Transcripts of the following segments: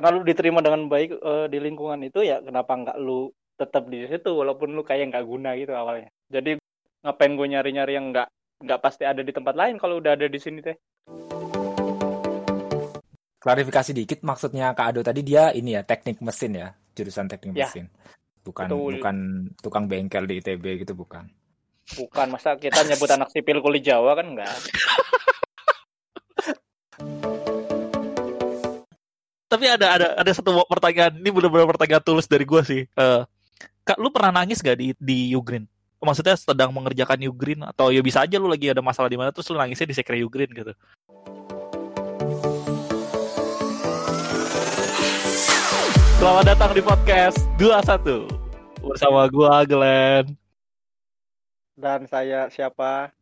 karena lu diterima dengan baik uh, di lingkungan itu ya kenapa nggak lu tetap di situ walaupun lu kayak nggak guna gitu awalnya? Jadi ngapain gue nyari-nyari yang nggak nggak pasti ada di tempat lain kalau udah ada di sini teh? Klarifikasi dikit maksudnya Kak Ado tadi dia ini ya teknik mesin ya jurusan teknik ya. mesin. Bukan Betul. bukan tukang bengkel di ITB gitu bukan. Bukan masa kita nyebut anak sipil kulit Jawa kan enggak tapi ada ada ada satu pertanyaan ini benar-benar pertanyaan tulus dari gue sih. Uh, kak lu pernah nangis gak di di Ugreen maksudnya sedang mengerjakan Ugreen atau ya bisa aja lu lagi ada masalah di mana terus lu nangisnya di sekre Ugreen gitu? Selamat datang di podcast 21 bersama gua Glenn. Dan saya siapa?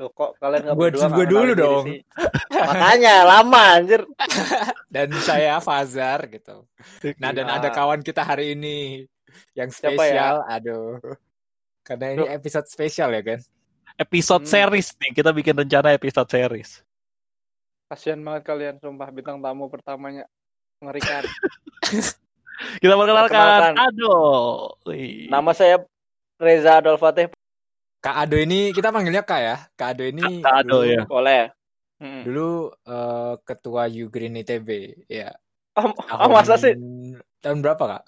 Loh kok kalian nggak berdua? Gue dulu dong. Makanya lama anjir. dan saya Fazar gitu. Nah dan ada kawan kita hari ini yang ya? spesial. Ya? Aduh. Karena ini episode spesial ya kan? Episode hmm. series nih. Kita bikin rencana episode series. Kasihan banget kalian sumpah bintang tamu pertamanya mengerikan. Kita perkenalkan Ado. Nama saya Reza Adol Fatih. Kak Ado ini kita panggilnya Kak ya. Kak Ado ini Kak Ado dulu, ya. Boleh. Hmm. Dulu uh, ketua Ugreen ITB ya. Oh, tahun, oh masa sih? Tahun berapa Kak?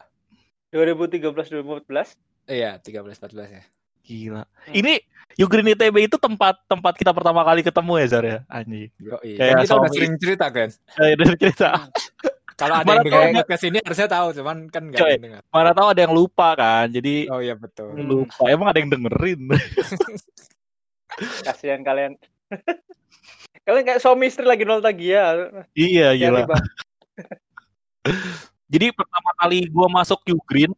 2013 2014. Iya, 13 14 ya. Gila. Hmm. Ini Ugreen ITB itu tempat tempat kita pertama kali ketemu ya Zar ya? Anjing. Yo, iya. Kayak kan kita udah sering cerita kan? Iya, udah cerita. Kalau ada yang dengar ke sini harusnya tahu, cuman kan nggak ada dengar. Mana tahu ada yang lupa kan, jadi Oh iya betul. Lupa, emang ada yang dengerin. Kasihan kalian. kalian kayak suami istri lagi nostalgia. Iya, iya. jadi pertama kali gua masuk Ugreen,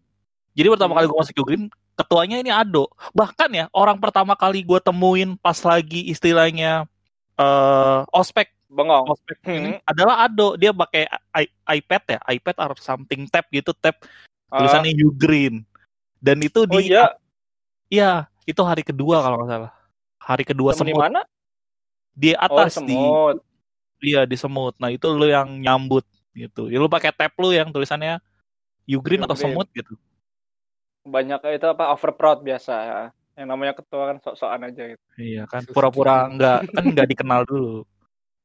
jadi pertama hmm. kali gua masuk Ugreen, ketuanya ini Ado. Bahkan ya, orang pertama kali gua temuin pas lagi istilahnya uh, ospek bengong. Ospek hmm. ini adalah Ado. Dia pakai iPad ya? iPad or something. Tab gitu tab uh. tulisannya You Green. Dan itu oh, di iya. Iya itu hari kedua kalau nggak salah. Hari kedua semut di mana? Di atas oh, semut. di iya di semut. Nah itu lu yang nyambut gitu. Ya lu pakai tab lu yang tulisannya You Green you atau green. semut gitu. Banyak itu apa overproud biasa. Ya yang namanya ketua kan sok-sokan aja gitu. Iya kan pura-pura nggak kan nggak dikenal dulu.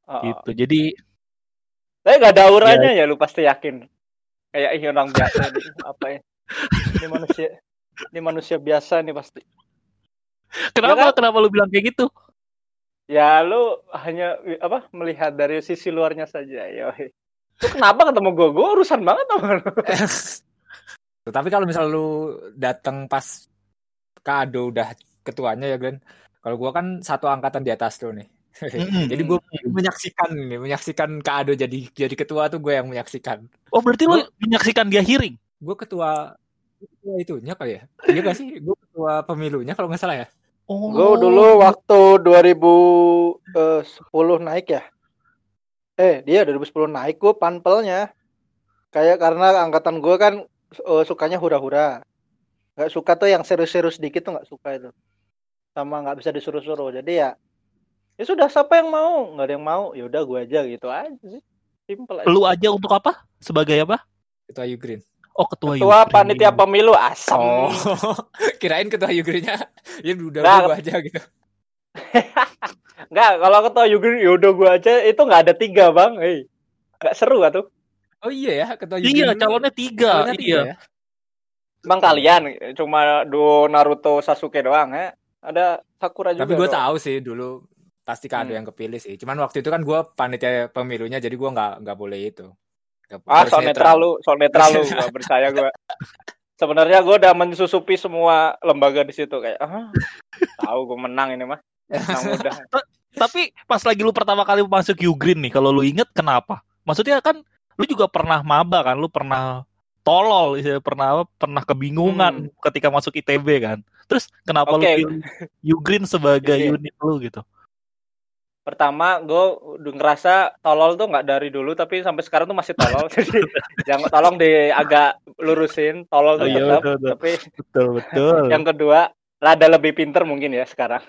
Oh. Gitu. Jadi tapi gak ada auranya ya, ya lu pasti yakin. Kayak ini orang biasa nih, apa ya? Ini manusia ini manusia biasa nih pasti. Kenapa ya kan? kenapa lu bilang kayak gitu? Ya lu hanya apa melihat dari sisi luarnya saja ya. Lu kenapa ketemu gue? Gue urusan banget sama lu. Tapi kalau misal lu datang pas kado udah ketuanya ya Glenn. Kalau gue kan satu angkatan di atas lu nih. Jadi gue menyaksikan nih, menyaksikan Kak Ado jadi jadi ketua tuh gue yang menyaksikan. Oh berarti lo menyaksikan dia hearing? Gue ketua ketua itunya kali ya. Iya gak sih? Gue ketua pemilunya kalau nggak salah ya. Oh. Gue dulu waktu 2010 naik ya. Eh dia 2010 naik gue panpelnya. Kayak karena angkatan gue kan uh, sukanya hura-hura. Gak suka tuh yang serius-serius dikit tuh gak suka itu. Sama gak bisa disuruh-suruh. Jadi ya ya sudah siapa yang mau nggak ada yang mau ya udah gue aja gitu aja sih simple aja. lu aja untuk apa sebagai apa ketua Ugreen oh ketua ketua Ukraine. panitia pemilu asam oh, kirain ketua Ugreennya ya udah nah, gue aja gitu Enggak, kalau ketua Ugreen ya udah gue aja itu nggak ada tiga bang, hei nggak seru gak tuh? Oh iya ya ketua Ugreen. Iya calonnya tiga, calonnya tiga iya. Ya? Bang kalian cuma do Naruto Sasuke doang ya? Ada Sakura juga. Tapi gue tahu sih dulu pasti kan ada hmm. yang kepilih sih. Cuman waktu itu kan gue panitia pemilunya jadi gue nggak nggak boleh itu. Gak, ah soal netral lu, soal netral lu, gak percaya gue. Sebenarnya gue udah mensusupi semua lembaga di situ kayak, ah, tahu gue menang ini mah. udah. Tapi pas lagi lu pertama kali masuk Ugreen nih, kalau lu inget kenapa? Maksudnya kan lu juga pernah maba kan, lu pernah tolol, pernah pernah kebingungan hmm. ketika masuk ITB kan. Terus kenapa okay. lu pilih Ugreen sebagai okay. unit lu gitu? Pertama gue ngerasa tolol tuh nggak dari dulu tapi sampai sekarang tuh masih tolol. Jadi jangan tolong di agak lurusin tolol tuh oh, iya, tetap. betul, tapi betul betul. yang kedua rada lebih pinter mungkin ya sekarang.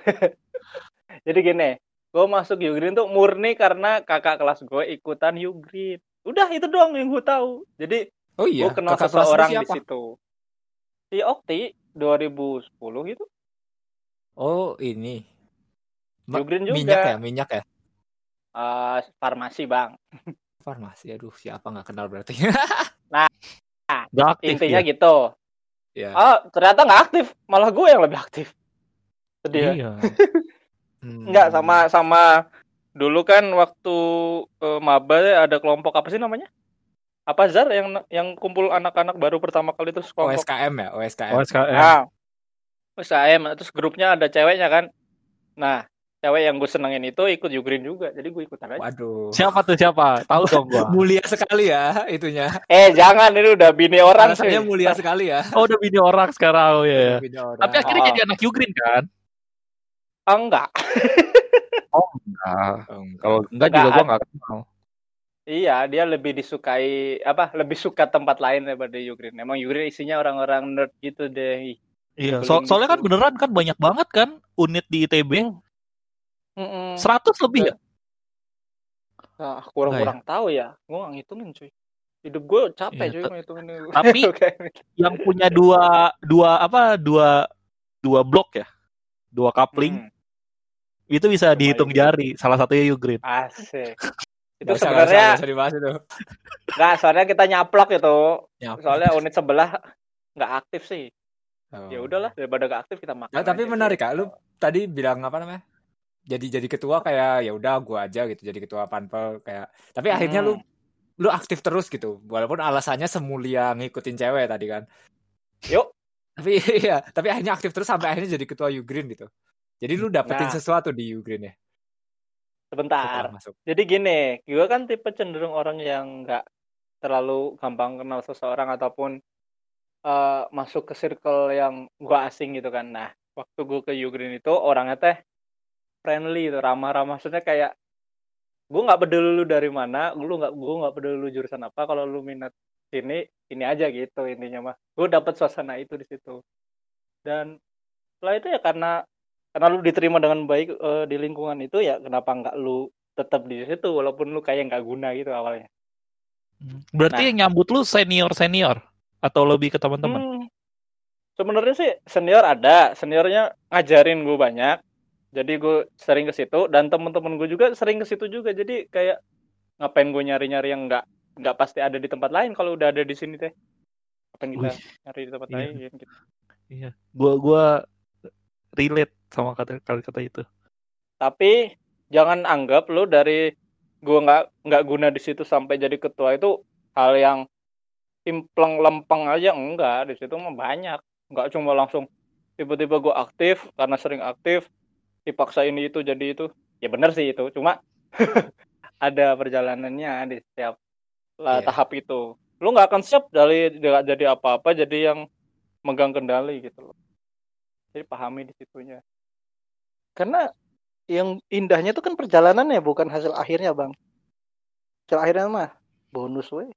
Jadi gini gue masuk Ugreen tuh murni karena kakak kelas gue ikutan Ugreen udah itu doang yang gue tahu. Jadi Oh iya, gue kenal kakak seseorang di situ. Si Okti 2010 gitu. Oh ini. Ma- Jugrin juga. Minyak ya, minyak ya. Eh, farmasi bang Farmasi, aduh siapa nggak kenal berarti. Gak aktif intinya ya. gitu ya. oh ternyata nggak aktif malah gue yang lebih aktif sedih ya. Iya. Hmm. Enggak sama sama dulu kan waktu eh, maba ada kelompok apa sih namanya? Apa Zar yang yang kumpul anak-anak baru pertama kali terus kelompok. OSKM ya, OSKM. OSKM. Nah, USKM terus grupnya ada ceweknya kan. Nah, cewek yang gue senengin itu ikut Jugrin juga. Jadi gue ikutan aja. Waduh. Siapa tuh siapa? Tahu dong gua. Mulia sekali ya itunya. Eh, jangan ini udah bini orang Alasannya cuy. mulia sekali ya. Oh udah bini orang sekarang oh ya. Orang. Tapi akhirnya Oh. jadi anak Yugrin kan? Enggak. Oh enggak. Oh, enggak. Kalau enggak juga Enggak. gua enggak kenal. Iya, dia lebih disukai apa? Lebih suka tempat lain daripada Jugrin. Emang Jugrin isinya orang-orang nerd gitu deh. Iya, so- soalnya kan gitu. beneran kan banyak banget kan unit di ITB. 100 lebih ya? Nah, kurang-kurang tahu ya. Gue nggak ngitungin cuy. Hidup gue capek Iya, cuy ngitungin itu. tapi-. Yang punya dua dua apa? Dua dua blok ya. Dua coupling Hmm, itu bisa Lumayan. dihitung jari. Salah satunya Yugrin. asik. itu usah, sebenarnya nggak usah dibahas itu. nggak soalnya kita nyaplok itu. Ya. Soalnya unit sebelah nggak aktif sih. Oh. Ya udahlah daripada nggak aktif kita makan. Nah, tapi aja. menarik kak, lu tadi bilang apa namanya? Jadi jadi ketua kayak ya udah gua aja gitu jadi ketua panpel kayak. Tapi akhirnya lu Hmm. lu aktif terus gitu. Walaupun alasannya semulia ngikutin cewek tadi kan. Yuk. Tapi iya, tapi akhirnya aktif terus sampai akhirnya jadi ketua Ugreen gitu. Jadi lu dapetin Nah. sesuatu di Ugreen ya sebentar. Jadi gini, gue kan tipe cenderung orang yang nggak terlalu gampang kenal seseorang ataupun eh, masuk ke circle yang gue asing gitu kan. Nah, waktu gue ke Ugreen itu orangnya teh friendly itu ramah-ramah. Maksudnya kayak gue nggak peduli lu dari mana, lu nggak gue nggak peduli lu jurusan apa. Kalau lu minat sini, ini aja gitu intinya mah. Gue dapet suasana itu di situ. Dan setelah itu ya karena karena lu diterima dengan baik eh, di lingkungan itu ya kenapa nggak lu tetap di situ walaupun lu kayak nggak guna gitu awalnya. Berarti Nah. yang nyambut lu senior senior atau lebih ke teman-teman? Hmm, sebenarnya sih senior ada, seniornya ngajarin gue banyak. Jadi gue sering ke situ dan temen-temen gue juga sering ke situ juga. Jadi kayak ngapain gue nyari-nyari yang nggak nggak pasti ada di tempat lain kalau udah ada di sini teh. Ngapain kita Wih, nyari di tempat iya. lain gitu. Iya. Gua gua relate sama kata kata itu. Tapi jangan anggap lu dari gue nggak nggak guna di situ sampai jadi ketua itu hal yang impleng lempeng aja enggak di situ mah banyak nggak cuma langsung tiba-tiba gue aktif karena sering aktif dipaksa ini itu jadi itu ya bener sih itu cuma ada perjalanannya di setiap lah, Iya. tahap itu lu nggak akan siap dari nggak jadi apa-apa jadi yang megang kendali gitu loh jadi pahami di situnya karena yang indahnya itu kan perjalanannya bukan hasil akhirnya bang hasil akhirnya mah bonus weh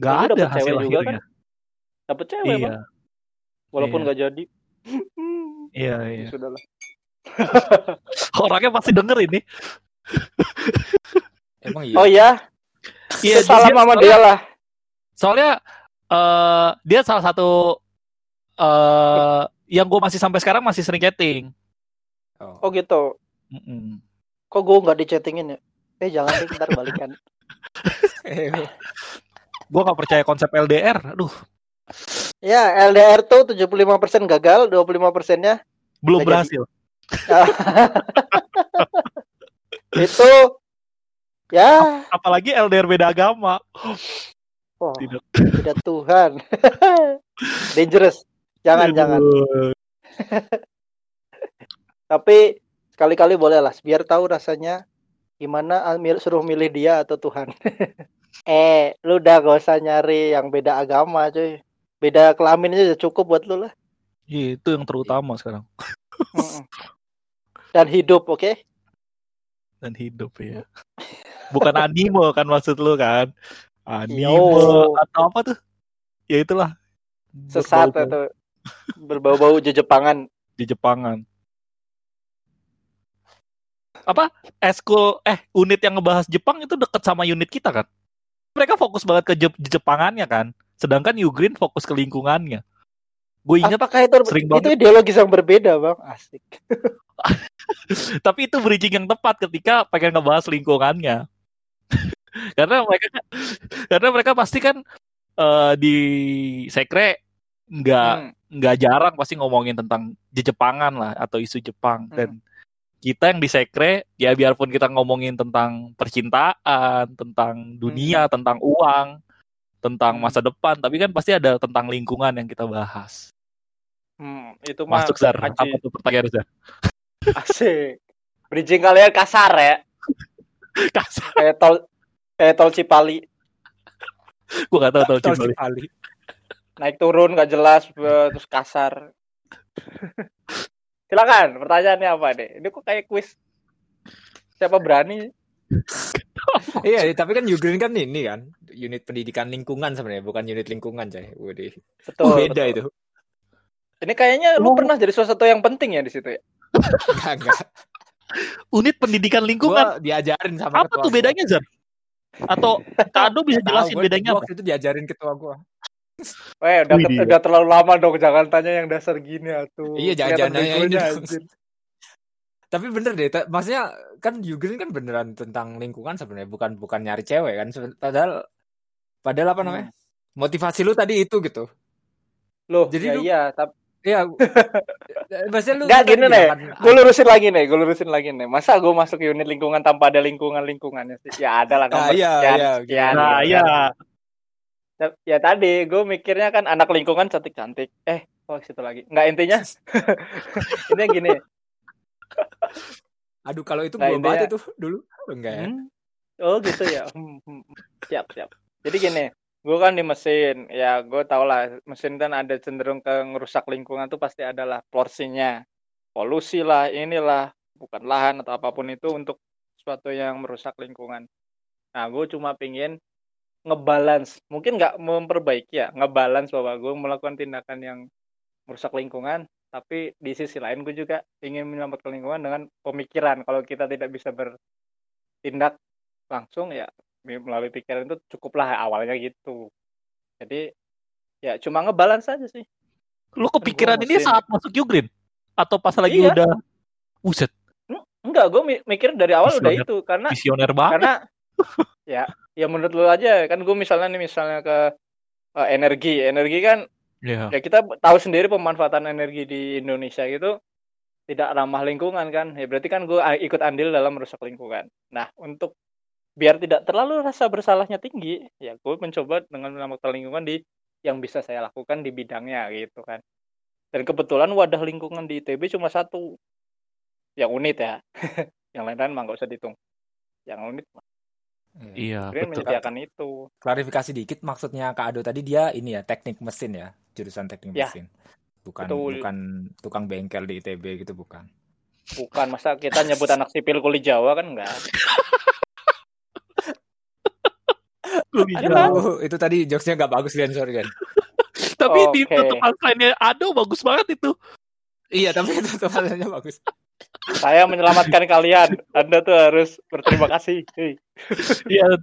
Gak Lu ada hasil cewek juga kan? akhirnya. dapet cewek Iya, bang walaupun Iya. nggak jadi iya, ya iya. sudah lah Orangnya pasti denger ini. Emang iya. oh ya Iya, salam dia- sama soalnya- dia lah Soalnya eh dia salah satu eh yang gue masih sampai sekarang masih sering chatting. Oh. oh gitu Mm-mm. kok gue nggak dichattingin ya eh jangan deh ntar balikan Gue gak percaya konsep LDR. Aduh, ya LDR tuh 75% gagal 25 persennya belum Nggak berhasil. itu ya. Apalagi LDR beda agama. oh, Tidak. tidak Tuhan. Dangerous. Jangan jangan. Tapi sekali-kali boleh lah. Biar tahu rasanya gimana ah, suruh milih dia atau Tuhan. Eh lu udah gak usah nyari yang beda agama cuy. Beda kelamin aja cukup buat lu lah. Iya, itu yang terutama sekarang. Dan hidup oke Dan hidup ya. Bukan anime kan maksud lu kan? Anime Yo. atau apa tuh? Ya itulah. sesat atau berbau-bau jejepangan di Jepangan. Apa? Eskul eh unit yang ngebahas Jepang itu deket sama unit kita kan? mereka fokus banget ke Je- Jepangannya kan. Sedangkan Ugreen fokus ke lingkungannya. Gue ingat Apakah itu sering itu banget. ideologis yang berbeda, Bang? Asik. tapi itu bridging yang tepat ketika pengen ngebahas lingkungannya. karena mereka karena mereka pasti kan eh, di sekre nggak Hmm. nggak jarang pasti ngomongin tentang Jepangan lah atau isu Jepang Hmm. dan kita yang di sekre ya biarpun kita ngomongin tentang percintaan, tentang dunia, tentang uang, tentang Hmm. masa depan, tapi kan pasti ada tentang lingkungan yang kita bahas. Hmm, itu Masuk Zar, apa tuh pertanyaan Zar? Asik. Bridging kalian kasar ya. Kasar, Kayak tol kayak tol Cipali. gue gak tahu tahu Tol Cipali. Cipali. Naik turun nggak jelas terus kasar. Silakan, pertanyaannya apa deh? Ini kok kayak kuis. Siapa berani? Iya, tapi kan Ugreen kan ini kan unit pendidikan lingkungan sebenarnya, bukan unit lingkungan, coy. Waduh. Betul. Beda betul. itu. Ini kayaknya lu Oh. pernah jadi sesuatu yang penting ya di situ ya. Enggak, enggak. Unit pendidikan lingkungan. Gua diajarin sama apa tuh bedanya Zar? Atau Kado bisa jelasin gua- bedanya gua apa? Waktu itu diajarin ketua gua. Weh, udah, Wih, udah terlalu lama dong, jangan tanya yang dasar gini atuh. Iya, jangan- nanya ini. Tapi bener deh, maksudnya kan Ugreen kan beneran tentang lingkungan sebenarnya, bukan bukan nyari cewek kan. Padahal padahal apa namanya? Motivasi lu tadi itu gitu. Loh, Jadi ya lu- iya, tapi Iya. maksudnya lu tadi gini, nih. kan, gue lurusin lagi nih, gue lurusin lagi nih. Masa gue masuk unit lingkungan tanpa ada lingkungan-lingkungannya sih? Ya ada lah Ah, nomor iya, sekian, iya, sekian, Nah, gitu iya. kan. Ya, ya tadi gue mikirnya kan anak lingkungan cantik-cantik. Eh, oh situ lagi. Nggak intinya. Ini gini. Aduh kalau itu Nah, gua banget itu dulu. Enggak ya. Hmm? Oh gitu ya. Hmm, hmm. Siap, siap. Jadi gini, gue kan di mesin, ya gue tau lah mesin kan ada cenderung ke ngerusak lingkungan tuh pasti adalah porsinya, polusi lah, inilah, bukan lahan atau apa pun itu untuk sesuatu yang merusak lingkungan. Nah, gue cuma pingin ngebalance, mungkin nggak memperbaiki ya, ngebalance bahwa gue melakukan tindakan yang merusak lingkungan, tapi di sisi lain gue juga ingin menyelamatkan lingkungan dengan pemikiran. Kalau kita tidak bisa bertindak langsung ya melalui pikiran itu cukuplah awalnya gitu. Jadi ya cuma ngebalance aja sih. Lu kepikiran ini mesin. saat masuk Ugreen? Atau pas lagi Iya. udah Buset, Enggak, gue mikir dari awal udah Visioner. itu karena visioner banget. karena ya ya menurut lu aja kan gue misalnya nih misalnya ke eh, energi energi kan Iya. ya kita tahu sendiri pemanfaatan energi di Indonesia gitu tidak ramah lingkungan kan ya berarti kan gue ikut andil dalam merusak lingkungan nah untuk biar tidak terlalu rasa bersalahnya tinggi ya gue mencoba dengan menyelamatkan lingkungan di yang bisa saya lakukan di bidangnya gitu kan dan kebetulan wadah lingkungan di ITB cuma satu yang unit ya yang lain-lain mah nggak usah dihitung yang unit Iya, Green betul. menyediakan itu Klarifikasi dikit maksudnya Kak Ado tadi dia ini ya teknik mesin ya, jurusan teknik Ya, mesin. Bukan betul. bukan tukang bengkel di ITB gitu bukan. bukan masa kita nyebut anak sipil kuli Jawa kan enggak Lu Iya itu tadi jokesnya nggak bagus Gan, sorry Gan. Tapi di Oke. tutup lainnya Ado bagus banget itu. Iya, tapi itu tulisannya bagus. saya menyelamatkan kalian anda tuh harus berterima kasih. Iya.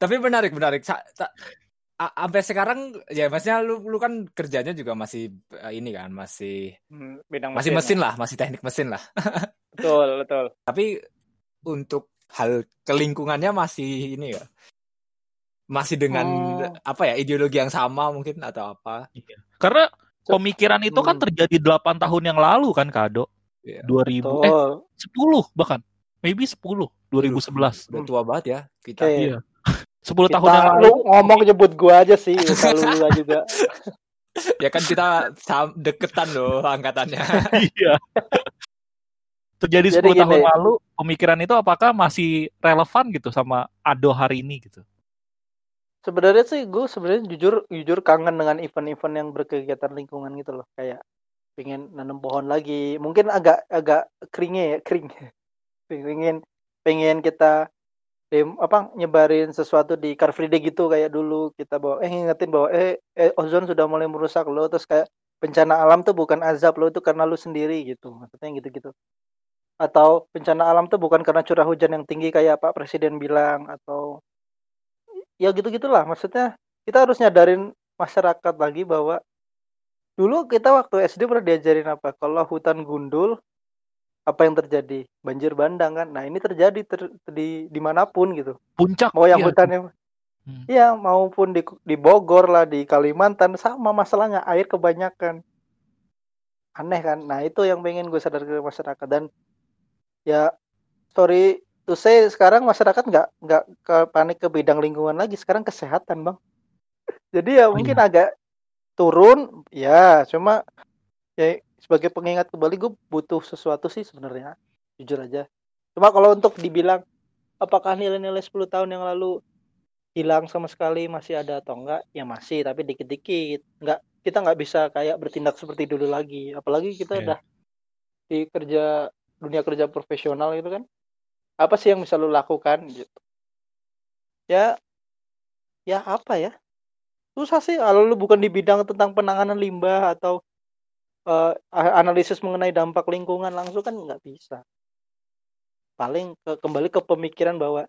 Tapi menarik, menarik. Sa- sampai sekarang ya maksudnya lu lu kan kerjanya juga masih eh, ini kan, masih Hmm, masih mesin, lah, masih teknik mesin lah. betul betul Tapi untuk hal kelingkungannya masih ini ya. Masih dengan Oh. apa ya, ideologi yang sama mungkin atau apa. Karena pemikiran itu kan Hmm. terjadi 8 tahun yang lalu kan Kado. Iya. 2000 eh betul 10 bahkan. Maybe 10 2011. Udah tua banget ya kita. Iya. 10 Kita- tahun yang lalu. lu ngomong nyebut gua aja sih lu juga Ya kan kita deketan loh angkatannya. Iya. Terjadi Jadi 10 tahun gini. lalu, pemikiran itu apakah masih relevan gitu sama Ado hari ini gitu? sebenarnya sih gue sebenarnya jujur jujur kangen dengan event-event yang berkegiatan lingkungan gitu loh. Kayak pengen nanam pohon lagi. Mungkin agak agak keringnya ya kering pengen pengen kita dem apa nyebarin sesuatu di Car Free Day gitu kayak dulu. Kita bawa eh ngingetin bahwa eh, eh ozon sudah mulai merusak lo terus kayak bencana alam tuh bukan azab lo itu karena lu sendiri gitu. Maksudnya gitu-gitu atau bencana alam tuh bukan karena curah hujan yang tinggi kayak Pak Presiden bilang atau ya gitu gitulah maksudnya kita harus nyadarin masyarakat lagi bahwa dulu kita waktu SD pernah diajarin apa kalau hutan gundul apa yang terjadi banjir bandang kan nah ini terjadi ter, di di mana pun gitu puncak mau yang iya. hutannya Hmm. Iya, maupun di di Bogor lah, di Kalimantan sama masalahnya air kebanyakan. Aneh kan? Nah, itu yang pengen gue sadar ke masyarakat dan ya sorry to say sekarang masyarakat nggak nggak ke panik ke bidang lingkungan lagi, sekarang kesehatan, Bang. Jadi ya Oh, mungkin agak turun, ya, cuma ya sebagai pengingat kembali gue butuh sesuatu sih sebenarnya, jujur aja. Cuma kalau untuk dibilang apakah nilai-nilai 10 tahun yang lalu hilang sama sekali masih ada atau enggak ya masih tapi dikit-dikit enggak kita nggak bisa kayak bertindak seperti dulu lagi apalagi kita Iya. udah di kerja dunia kerja profesional gitu kan? Apa sih yang bisa lu lakukan gitu? Ya ya apa ya? Susah sih kalau lu bukan di bidang tentang penanganan limbah atau eh, analisis mengenai dampak lingkungan langsung kan nggak bisa. Paling ke, kembali ke pemikiran bahwa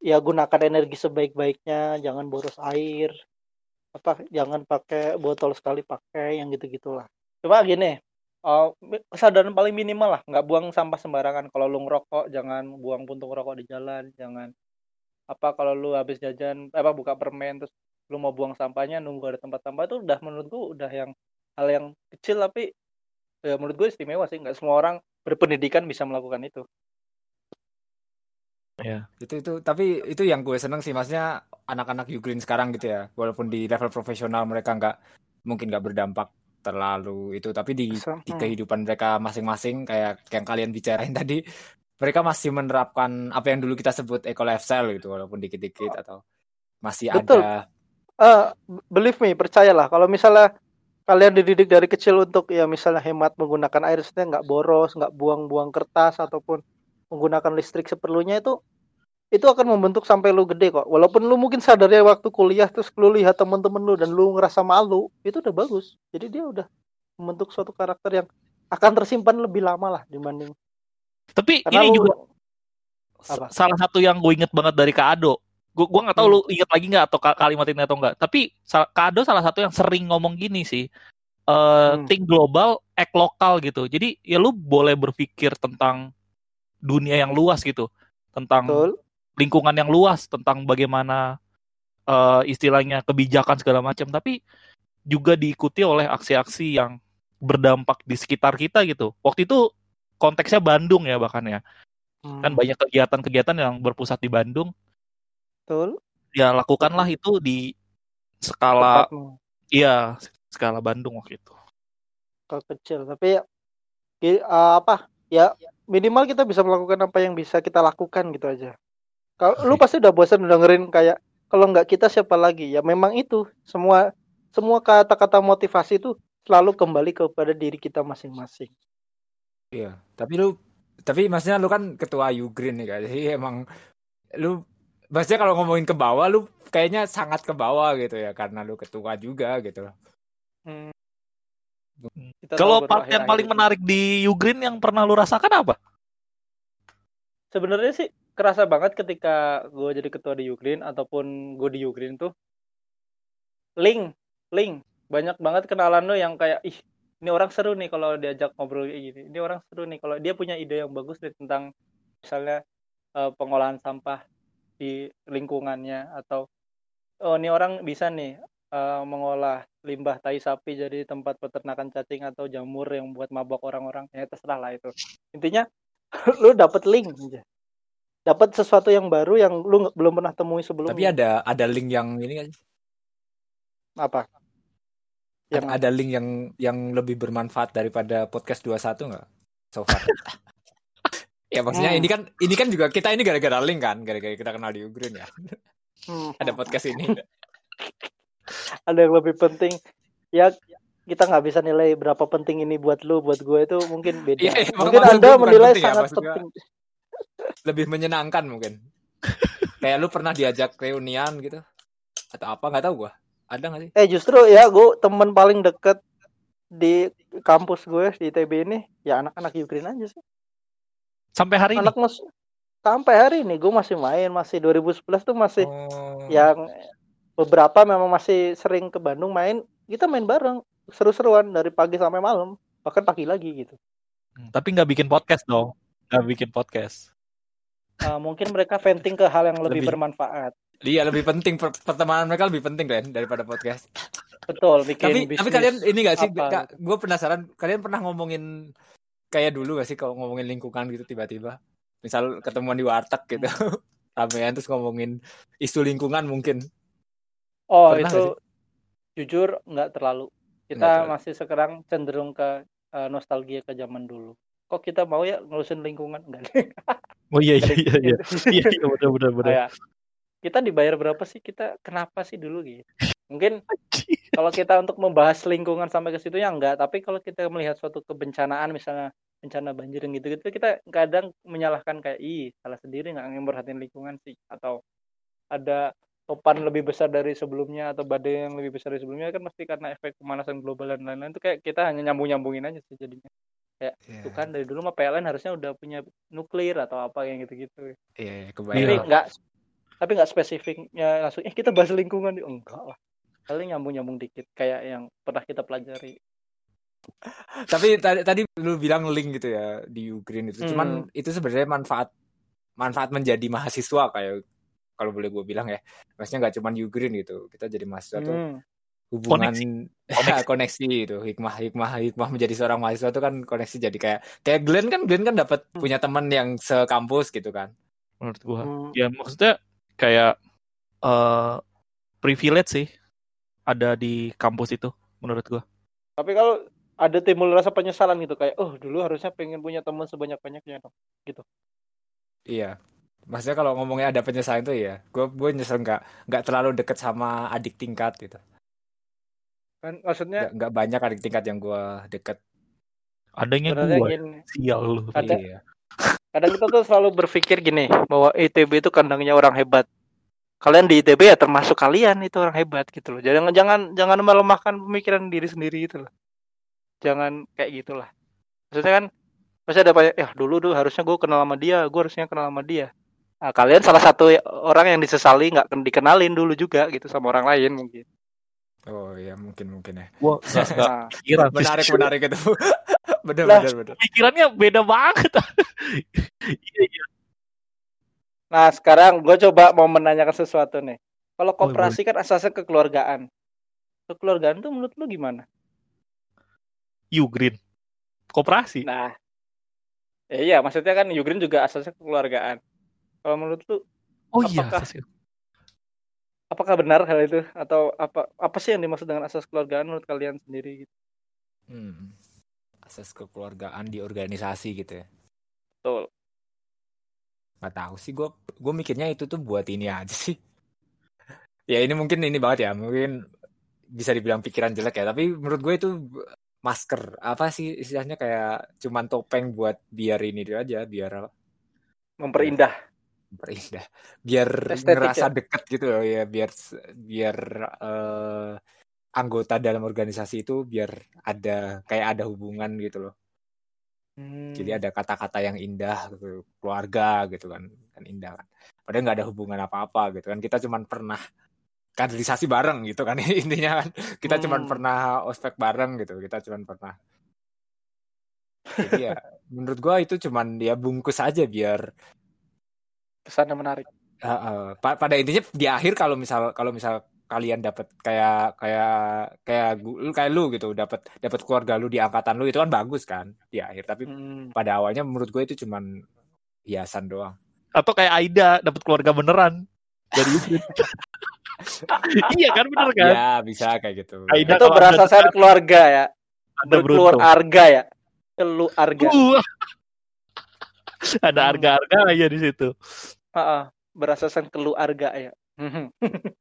ya gunakan energi sebaik-baiknya jangan boros air apa jangan pakai botol sekali pakai yang gitu gitulah coba gini oh, kesadaran paling minimal lah nggak buang sampah sembarangan. Kalau lu ngerokok jangan buang puntung rokok di jalan jangan. Apa kalau lu habis jajan apa buka permen terus lu mau buang sampahnya nunggu ada tempat sampah itu udah menurutku udah yang hal yang kecil tapi ya menurut gue istimewa sih. Nggak semua orang berpendidikan bisa melakukan itu. Itu itu tapi itu yang gue seneng sih maksudnya anak-anak Ugreen sekarang gitu ya. Walaupun di level profesional mereka nggak mungkin nggak berdampak terlalu itu tapi di, So, di hmm. kehidupan mereka masing-masing kayak yang kalian bicarain tadi mereka masih menerapkan apa yang dulu kita sebut eco lifestyle gitu walaupun dikit-dikit atau masih Betul. ada Eh, believe me, percayalah kalau misalnya kalian dididik dari kecil untuk ya misalnya hemat menggunakan air, maksudnya nggak boros, nggak buang-buang kertas ataupun menggunakan listrik seperlunya itu itu akan membentuk sampai lu gede kok. Walaupun lu mungkin sadar ya waktu kuliah terus lu lihat temen-temen lu dan lu ngerasa malu, itu udah bagus. Jadi dia udah membentuk suatu karakter yang akan tersimpan lebih lama lah dibanding Tapi karena ini lu juga Apa? salah satu yang gue inget banget dari Kak Ado. Gue gua nggak tahu Hmm. lu inget lagi nggak atau ka- kalimat ini atau enggak. Tapi Kak Ado salah satu yang sering ngomong gini sih. Eh Hmm. think global, act lokal gitu. Jadi ya lu boleh berpikir tentang dunia yang luas gitu, tentang betul. Lingkungan yang luas, tentang bagaimana eh, istilahnya kebijakan segala macam. Tapi juga diikuti oleh aksi-aksi yang berdampak di sekitar kita gitu. Waktu itu konteksnya Bandung ya bahkan ya. Kan Hmm, banyak kegiatan-kegiatan yang berpusat di Bandung. betul. Ya lakukanlah itu di skala Tempatmu. iya skala Bandung waktu itu. Kalau kecil tapi ya, eh, apa ya minimal kita bisa melakukan apa yang bisa kita lakukan gitu aja kalau lu pasti udah bosan dengerin kayak kalau nggak kita siapa lagi ya memang itu semua semua kata-kata motivasi itu selalu kembali kepada diri kita masing-masing Iya, tapi lu tapi maksudnya lu kan ketua Ugreen nih kan. Jadi emang lu maksudnya kalau ngomongin ke bawah lu kayaknya sangat ke bawah gitu ya karena lu ketua juga gitu. Hmm. Kita Kalau part yang paling menarik di Ugreen yang pernah lu rasakan apa? sebenarnya sih kerasa banget ketika gue jadi ketua di Ukraine ataupun gue di Ukraine tuh link link. Banyak banget kenalan lo yang kayak ih ini orang seru nih kalau diajak ngobrol kayak gini. Ini orang seru nih kalau dia punya ide yang bagus nih tentang misalnya eh, pengolahan sampah di lingkungannya atau oh ini orang bisa nih eh, mengolah limbah tai sapi jadi tempat peternakan cacing atau jamur yang buat mabok orang-orang. Ya terserah lah itu. Intinya lu dapet link aja dapat sesuatu yang baru yang lu belum pernah temui sebelumnya. Tapi ada ada link yang ini kan apa? Yang ada link yang yang lebih bermanfaat daripada podcast 21 nggak? So far? ya maksudnya Hmm. ini kan ini kan juga kita ini gara-gara link kan, gara-gara kita kenal di Ugreen ya. Hmm, ada podcast ini. ada yang lebih penting. Ya kita nggak bisa nilai berapa penting ini buat lu buat gue itu mungkin beda. Iya, iya, mungkin anda menilai penting ya, sangat penting lebih menyenangkan mungkin. Kayak lu pernah diajak reunian gitu atau apa nggak tahu gua. Ada nggak sih? eh justru ya gue temen paling deket di kampus gue di ITB ini ya anak-anak Ukraine aja sih Sampai hari ini. anak mus sampai hari ini gue masih main masih 2011 tuh masih Oh. yang beberapa memang masih sering ke Bandung main kita main bareng seru-seruan dari pagi sampai malam bahkan pagi lagi gitu Hmm, Tapi nggak bikin podcast dong. Nggak bikin podcast. Uh, mungkin mereka venting ke hal yang lebih, Lebih. bermanfaat. Iya lebih penting. Per- pertemanan mereka lebih penting kan daripada podcast. betul bikin tapi bisnis tapi kalian ini gak sih? gue penasaran kalian pernah ngomongin kayak dulu gak sih kalau ngomongin lingkungan gitu tiba-tiba? Misal ketemuan di warteg gitu ramean terus ngomongin isu lingkungan mungkin. Oh Pernah itu jujur nggak terlalu. Kita Nggak terlalu. masih sekarang cenderung ke uh, nostalgia ke zaman dulu kok kita mau ya ngurusin lingkungan? Enggak Oh iya iya iya iya. Iya iya benar benar benar. Kayak, kita dibayar berapa sih? Kita kenapa sih dulu gitu? Mungkin kalau kita untuk membahas lingkungan sampai ke situ ya enggak tapi kalau kita melihat suatu kebencanaan misalnya bencana banjir yang gitu-gitu kita kadang menyalahkan kayak ih salah sendiri nggak memperhatiin lingkungan sih. Atau ada topan lebih besar dari sebelumnya atau badai yang lebih besar dari sebelumnya kan pasti karena efek pemanasan global dan lain-lain. Itu kayak kita hanya nyambung-nyambungin aja sih jadinya itu kan dari dulu mah PLN harusnya udah punya nuklir atau apa yang gitu-gitu. Iya tapi kebayang. nggak tapi nggak spesifiknya langsung eh kita bahas lingkungan enggak lah. Paling nyambung-nyambung dikit kayak yang pernah kita pelajari. Tapi tadi tadi lu bilang link gitu ya di Ukraine itu. Cuman itu sebenarnya manfaat manfaat menjadi mahasiswa kayak kalau boleh gue bilang ya. Maksudnya nggak cuman Ukraine gitu kita jadi mahasiswa tuh Hmm. Hubungan Koneksi. koneksi itu hikmah hikmah hikmah menjadi seorang mahasiswa itu kan koneksi jadi kayak kayak Glenn kan Glenn kan dapat Hmm. punya teman yang sekampus gitu kan Menurut gua. Hmm. Ya maksudnya kayak eh privilege sih ada di kampus itu menurut gua. tapi kalau ada timbul rasa penyesalan gitu kayak oh dulu harusnya pengen punya teman sebanyak banyaknya dong iya maksudnya kalau ngomongnya ada penyesalan itu ya gue gue nyesel nggak nggak terlalu deket sama adik tingkat gitu kan maksudnya nggak banyak adik tingkat yang gue deket. Adanya gini. Sial lu. Ada- iya. kadang kita tuh selalu berpikir gini bahwa ITB itu kandangnya orang hebat. Kalian di ITB ya termasuk kalian itu orang hebat gitu loh. Jangan jangan jangan melemahkan pemikiran diri sendiri gitu loh. Jangan kayak gitulah. Maksudnya kan pasti ada banyak ya dulu tuh harusnya gue kenal sama dia gue harusnya kenal sama dia. Nah, kalian salah satu orang yang disesali nggak ken- dikenalin dulu juga gitu sama orang lain mungkin oh iya mungkin mungkin ya nggak nah, pikiran. menarik menarik itu bener Lah. bener bener Pikirannya beda banget. Iya iya. nah sekarang gue coba mau menanyakan sesuatu nih kalau Oh, koperasi kan asasnya kekeluargaan kekeluargaan tuh menurut lu gimana You Green. Koperasi. Nah, ya iya maksudnya kan Yugrin juga asasnya kekeluargaan. Kalau menurut lu, oh iya. apakah- asas- apakah benar hal itu atau apa apa sih yang dimaksud dengan asas kekeluargaan menurut kalian sendiri? Gitu? hmm. asas kekeluargaan di organisasi gitu ya Betul. nggak tahu sih gue gue mikirnya itu tuh buat ini aja sih ya ini mungkin ini banget ya mungkin bisa dibilang pikiran jelek ya tapi menurut gue itu masker apa sih istilahnya kayak cuman topeng buat biar ini dia aja biar Memperindah. Berindah biar Estetik ngerasa ya? deket gitu loh ya biar biar eh, anggota dalam organisasi itu biar ada kayak ada hubungan gitu loh Hmm. jadi ada kata-kata yang indah gitu, keluarga gitu kan kan indah kan padahal nggak ada hubungan apa-apa gitu kan kita cuman pernah kaderisasi bareng gitu kan intinya kan kita cuman Hmm. pernah ospek bareng gitu kita cuman pernah jadi ya menurut gua itu cuman ya bungkus aja biar kesannya menarik. uh, uh, pa- pada intinya di akhir kalau misal kalau misal kalian dapat kayak kayak kayak lu kayak lu gitu dapat dapat keluarga lu di angkatan lu itu kan bagus kan di akhir tapi Hmm. pada awalnya menurut gue itu cuman hiasan doang Atau kayak Aida dapat keluarga beneran dari iya kan bener kan? ya bisa kayak gitu Aida Itu Anda berasaskan keluarga ya, beruntung. arga ya, keluarga. Uh. Ada harga-harga aja di situ. Heeh, berasaskan keluarga ya.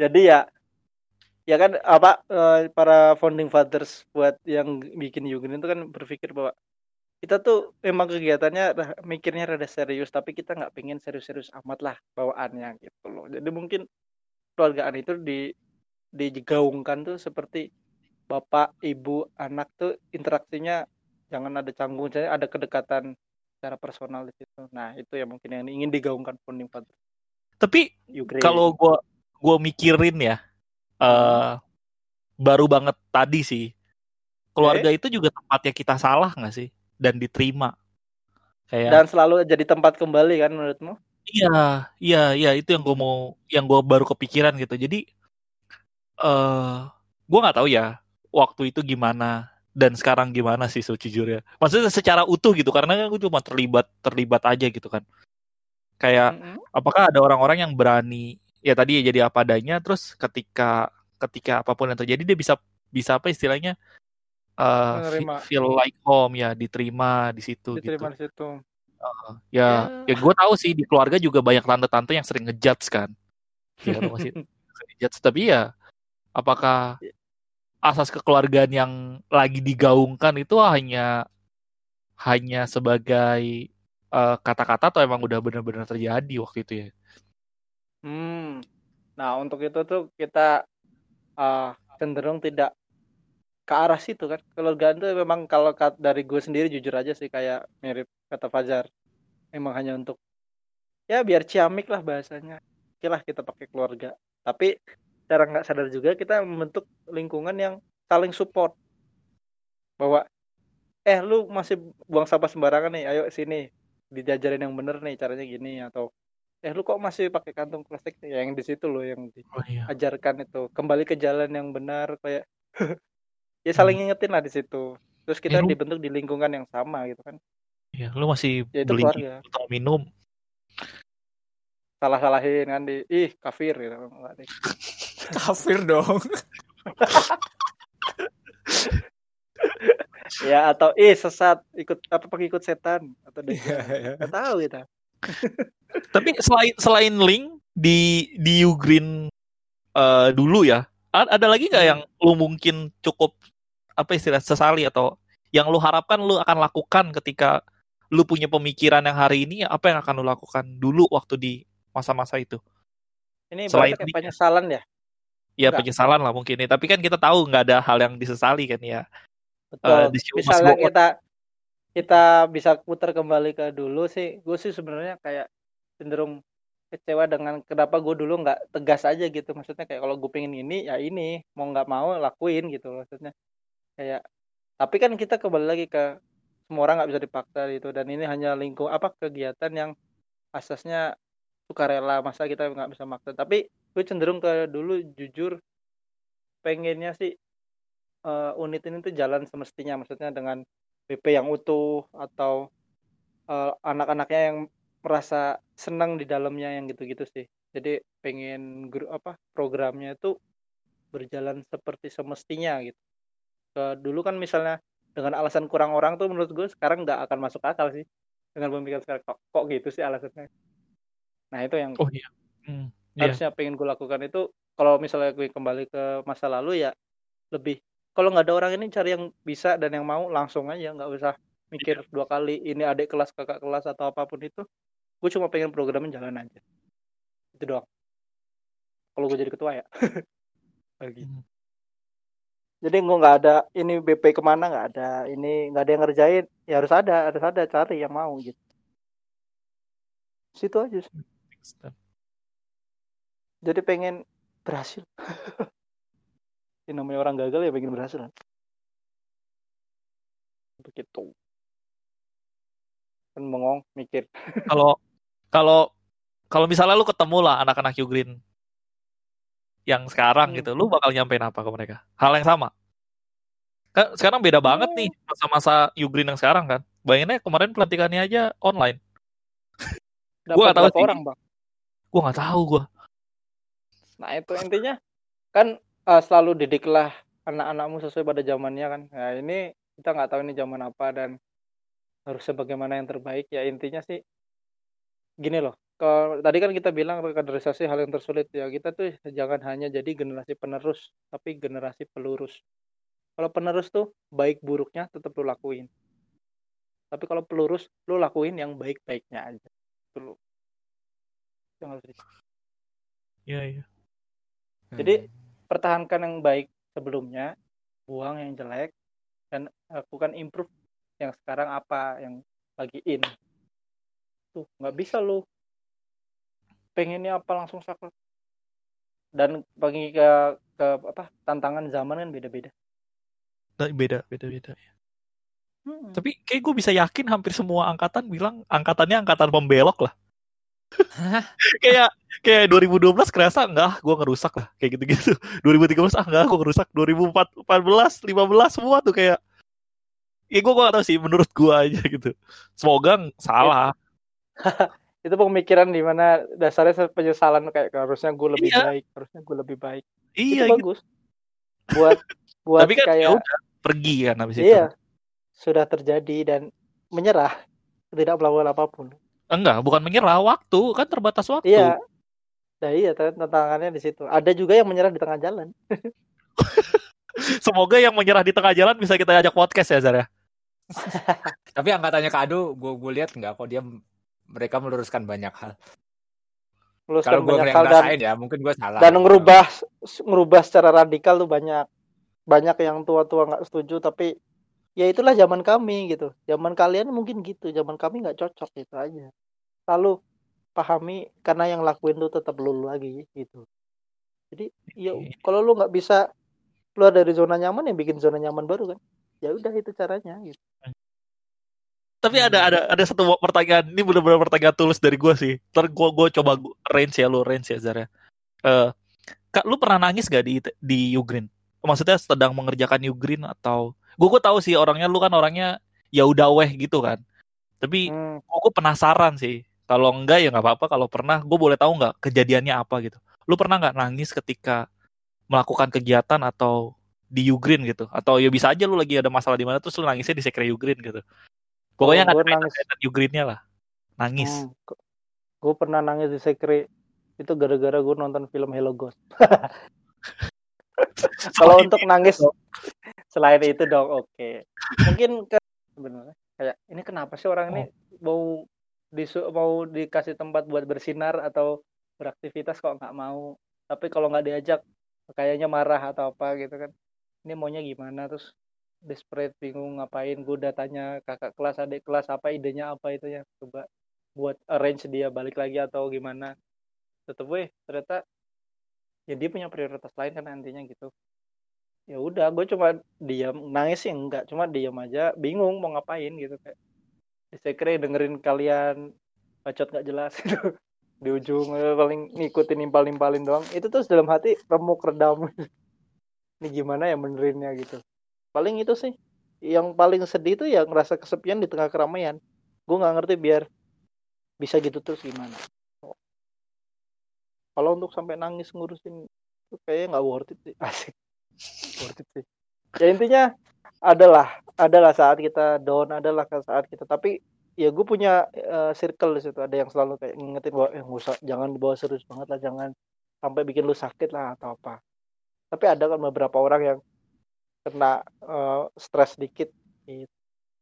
Jadi ya ya kan apa eh, para founding fathers buat yang bikin Yugin itu kan berpikir bahwa kita tuh memang kegiatannya mikirnya rada serius tapi kita nggak pengen serius-serius amat lah bawaannya gitu loh. Jadi mungkin keluargaan itu di digaungkan tuh seperti bapak, ibu, anak tuh interaksinya jangan ada canggung, jadi ada kedekatan secara personal di situ. Nah itu ya mungkin yang ingin digaungkan founding father tapi kalau gue gue mikirin ya uh, baru banget tadi sih keluarga okay. itu juga tempatnya kita salah nggak sih? Dan diterima. Kayak dan selalu jadi tempat kembali kan menurutmu? Iya iya iya itu yang gue mau yang gue baru kepikiran gitu. Jadi uh, eh, gue nggak tahu ya waktu itu gimana dan sekarang gimana sih sejujurnya maksudnya secara utuh gitu karena kan gue cuma terlibat terlibat aja gitu kan kayak mm -hmm. apakah ada orang-orang yang berani ya tadi ya jadi apa adanya terus ketika ketika apa pun yang terjadi dia bisa bisa apa istilahnya uh, feel like home ya diterima di situ diterima gitu. di situ uh, ya ya, ya gue tahu sih di keluarga juga banyak tante-tante yang sering ngejudge kan ya masih ngejudge tapi ya apakah. Asas kekeluargaan yang lagi digaungkan itu hanya hanya sebagai eh, kata-kata uh, atau emang udah benar-benar terjadi waktu itu ya? Hmm. Nah untuk itu tuh kita uh, cenderung tidak ke arah situ kan. Keluarga itu memang kalau dari gue sendiri jujur aja sih kayak mirip kata Fajar. Emang hanya untuk ya biar ciamik lah bahasanya. Oke lah kita pakai keluarga. Tapi cara nggak sadar juga kita membentuk lingkungan yang saling support. Bahwa eh lu masih buang sampah sembarangan nih ayo sini dijajarin yang bener nih caranya gini atau eh lu kok masih pakai kantong plastik ya yang di situ loh yang diajarkan oh, iya. itu. Kembali ke jalan yang benar kayak ya saling hmm. ingetin lah di situ. Terus kita eh, dibentuk di lingkungan yang sama gitu kan. Ya lu masih ya, beli botol minum. Salah salahin kan di ih kafir gitu kafir dong ya atau ih sesat ikut apa pengikut setan atau deh yeah, yeah. tahu kita tapi selain selain link di di Ugreen uh, dulu ya, ada lagi nggak yang lu mungkin cukup apa istilah sesali atau yang lu harapkan lu akan lakukan ketika lu punya pemikiran yang hari ini apa yang akan lu lakukan dulu waktu di masa-masa itu? Ini selain kayak penyesalan ya? Iya penyesalan lah mungkin ini. Tapi kan kita tahu nggak ada hal yang disesali kan ya. Betul. Uh, Misalnya kita kita bisa putar kembali ke dulu sih, gue sih sebenarnya kayak cenderung kecewa dengan kenapa gue dulu nggak tegas aja gitu. Maksudnya kayak kalau gue pengen ini ya ini. Mau nggak mau lakuin gitu maksudnya. Kayak tapi kan kita kembali lagi ke semua orang nggak bisa dipaksa gitu. Dan ini hanya lingkung apa kegiatan yang asasnya sukarela masa kita nggak bisa maksa. Tapi gue cenderung ke dulu jujur pengennya sih uh, unit ini tuh jalan semestinya. Maksudnya dengan BP yang utuh atau uh, anak-anaknya yang merasa senang di dalamnya yang gitu-gitu sih. Jadi pengen grup apa programnya itu berjalan seperti semestinya gitu. Ke dulu kan misalnya dengan alasan kurang orang tuh menurut gue sekarang nggak akan masuk akal sih. Dengan pemikiran sekarang kok, kok gitu sih alasannya? Nah itu yang oh iya. Hmm, iya. harusnya yeah. pengen gue lakukan itu kalau misalnya gue kembali ke masa lalu ya lebih kalau nggak ada orang ini cari yang bisa dan yang mau langsung aja nggak usah mikir yeah. dua kali ini adik kelas kakak kelas atau apa pun itu gue cuma pengen programnya jalan aja itu doang kalau gue jadi ketua ya lagi hmm. jadi gue nggak ada ini BP ke mana nggak ada ini nggak ada yang ngerjain ya harus ada harus ada cari yang mau gitu situ aja sih. Jadi pengen berhasil ini namanya orang gagal ya pengen berhasil begitu kan mengong mikir kalau kalau kalau misalnya lu ketemu lah anak-anak Ugreen yang sekarang hmm. gitu, lu bakal nyampein apa ke mereka? Hal yang sama. Kan sekarang beda hmm. banget nih masa-masa Ugreen yang sekarang kan. Bayanginnya kemarin pelantikannya aja online. gue gak tahu orang, Bang. Gue gak tahu gue. Nah, itu intinya kan uh, selalu didiklah anak-anakmu sesuai pada zamannya kan. Nah, ini kita nggak tahu ini zaman apa dan harus sebagaimana yang terbaik. Ya intinya sih gini loh kalau tadi kan kita bilang kaderisasi hal yang tersulit. Ya kita tuh jangan hanya jadi generasi penerus tapi generasi pelurus. Kalau penerus tuh baik buruknya tetap lu lakuin. Tapi kalau pelurus lu lakuin yang baik-baiknya aja. Dulu jangan iya jadi pertahankan yang baik sebelumnya buang yang jelek dan lakukan improve yang sekarang apa yang lagi in. Gitu nggak bisa lu. Pengennya apa langsung saklek. Dan bagi ke ke apa tantangan zaman kan beda-beda. Nah, beda beda beda hmm. tapi kayak gue bisa yakin hampir semua angkatan bilang angkatannya angkatan pembelok lah. Kayak kayak 2012 kerasa enggak gue ngerusak lah. Kayak gitu-gitu. 2013 ah enggak gue ngerusak. 2014 15 semua tuh kayak ya gue gak tau sih menurut gue aja gitu. Semoga salah. Itu pemikiran di mana dasarnya penyesalan kayak harusnya gue lebih iya. baik harusnya gue lebih baik. Iya itu gitu. bagus. Buat buat tapi kan kayak udah, pergi kan habis iya, itu. sudah terjadi dan menyerah tidak melakukan apa pun. Enggak bukan menyerah waktu kan terbatas waktu. Iya nah iya tantangannya di situ ada juga yang menyerah di tengah jalan semoga yang menyerah di tengah jalan bisa kita ajak podcast ya Zara tapi angkatannya Kado gue gue lihat nggak kok dia mereka meluruskan banyak hal. Kalau gue yang dan, ya mungkin gue salah. Dan ngerubah ngerubah secara radikal tuh banyak banyak yang tua-tua nggak setuju tapi ya itulah zaman kami gitu. Zaman kalian mungkin gitu, zaman kami nggak cocok gitu aja. Lalu pahami karena yang lakuin tuh tetap lulu lagi gitu. Jadi ya kalau lu nggak bisa keluar dari zona nyaman ya bikin zona nyaman baru kan. Ya udah itu caranya gitu. Tapi ada ada ada satu pertanyaan ini benar-benar pertanyaan tulus dari gue sih. Ntar gue gue coba range ya lu range ya Zara. Uh, eh, kak lu pernah nangis gak di di Ugrin? Maksudnya sedang mengerjakan Ugrin atau gue gue tahu sih orangnya lu kan orangnya ya udah weh gitu kan. Tapi hmm. gue penasaran sih. Kalau enggak ya nggak apa-apa. Kalau pernah, gue boleh tahu nggak kejadiannya apa gitu. Lu pernah nggak nangis ketika melakukan kegiatan atau di Ugrin gitu? Atau ya bisa aja lu lagi ada masalah di mana terus lu nangisnya di sekre Ugrin gitu. Pokoknya nggak oh, nangis Ugrinnya lah. Nangis. Hmm, gue pernah nangis di Sekre itu gara-gara gue nonton film Hello Ghost. Kalau untuk nangis selain itu dong oke. Okay. Mungkin ke sebenarnya kayak ini kenapa sih orang oh. ini mau disu mau dikasih tempat buat bersinar atau beraktivitas kok nggak mau. Tapi kalau nggak diajak kayaknya marah atau apa gitu kan. Ini maunya gimana? Terus desperate bingung ngapain? Gue udah tanya kakak kelas adik kelas apa idenya apa itu ya coba buat arrange dia balik lagi atau gimana? Tetep weh ternyata ya dia punya prioritas lain kan nantinya gitu. Ya udah gue cuma diam nangis sih enggak cuma diam aja. Bingung mau ngapain gitu kayak sekre dengerin kalian bacot nggak jelas gitu di ujung eh, paling ngikutin nimpal nimpalin doang. Itu terus dalam hati remuk redam. Ini gimana ya benerinnya gitu. Paling itu sih yang paling sedih itu ya ngerasa kesepian di tengah keramaian. Gue nggak ngerti biar bisa gitu terus gimana. Kalau untuk sampai nangis ngurusin itu kayaknya nggak worth it sih. Asik. Worth it sih. Ya intinya adalah adalah saat kita down adalah saat kita. Tapi ya gue punya uh, circle di situ. Ada yang selalu kayak ngingetin bahwa eh, usah jangan dibawa serius banget lah. Jangan sampai bikin lu sakit lah atau apa. Tapi ada kan beberapa orang yang kena uh, stres dikit. Gitu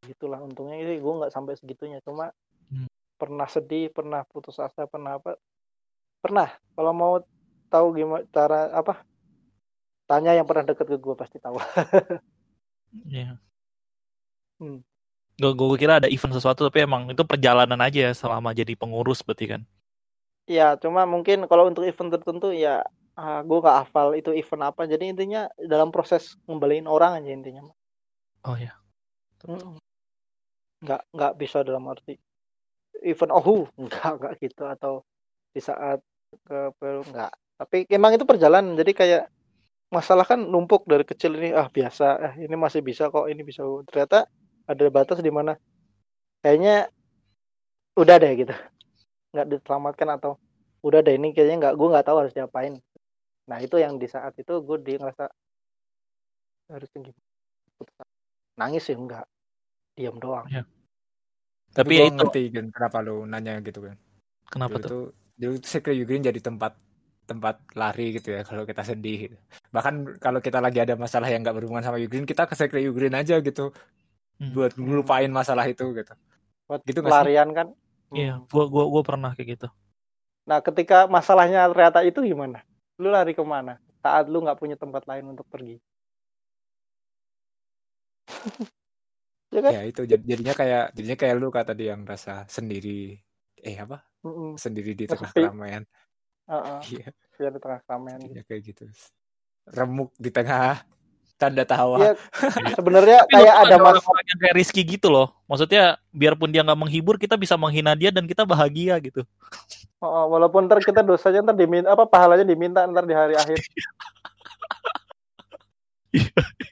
gitulah untungnya. Sih gue nggak sampai segitunya. Cuma hmm. pernah sedih pernah putus asa pernah apa. Pernah. Kalau mau tahu gimana cara apa tanya yang pernah deket ke gue pasti tahu Iya. hmm. gue gue kira ada event sesuatu tapi emang itu perjalanan aja ya selama jadi pengurus berarti kan. Iya, cuma mungkin kalau untuk event tertentu ya uh, ah, gue gak hafal itu event apa. Jadi intinya dalam proses ngembaliin orang aja intinya. Oh ya nggak nggak bisa dalam arti event oh nggak nggak gitu. Atau di saat ke nggak. Tapi emang itu perjalanan. Jadi kayak masalah kan numpuk dari kecil ini ah biasa eh, ini masih bisa kok ini bisa. Ternyata ada batas di mana kayaknya udah deh gitu. Nggak diselamatkan atau udah deh ini kayaknya nggak gue nggak tahu harus diapain. Nah itu yang di saat itu gue di ngerasa harus tinggi nangis sih enggak diam doang. Ya. tapi ya itu. ngerti kan kenapa lu nanya gitu kan. Kenapa dulu tuh dulu tuh Secret Ukraine jadi tempat tempat lari gitu ya kalau kita sedih gitu. bahkan kalau kita lagi ada masalah yang nggak berhubungan sama Ukraine kita ke Secret Ukraine aja gitu hmm. buat ngelupain masalah itu gitu buat gitu pelarian kan iya hmm. gua gua gua pernah kayak gitu nah ketika masalahnya ternyata itu gimana lu lari ke mana saat lu nggak punya tempat lain untuk pergi ya, kan? ya itu jadinya kayak jadinya kayak lu kata dia yang rasa sendiri eh apa Mm-mm. sendiri di tengah Sepi. Keramaian Heeh, iya biar di tengah keramaian. iya, kayak gitu remuk di tengah tanda tawa Iya, sebenarnya kayak ada mas orang yang kayak Rizky gitu loh. Maksudnya biarpun dia nggak menghibur, kita bisa menghina dia dan kita bahagia gitu. Oh, walaupun ntar kita dosanya ntar diminta apa pahalanya diminta ntar di hari akhir.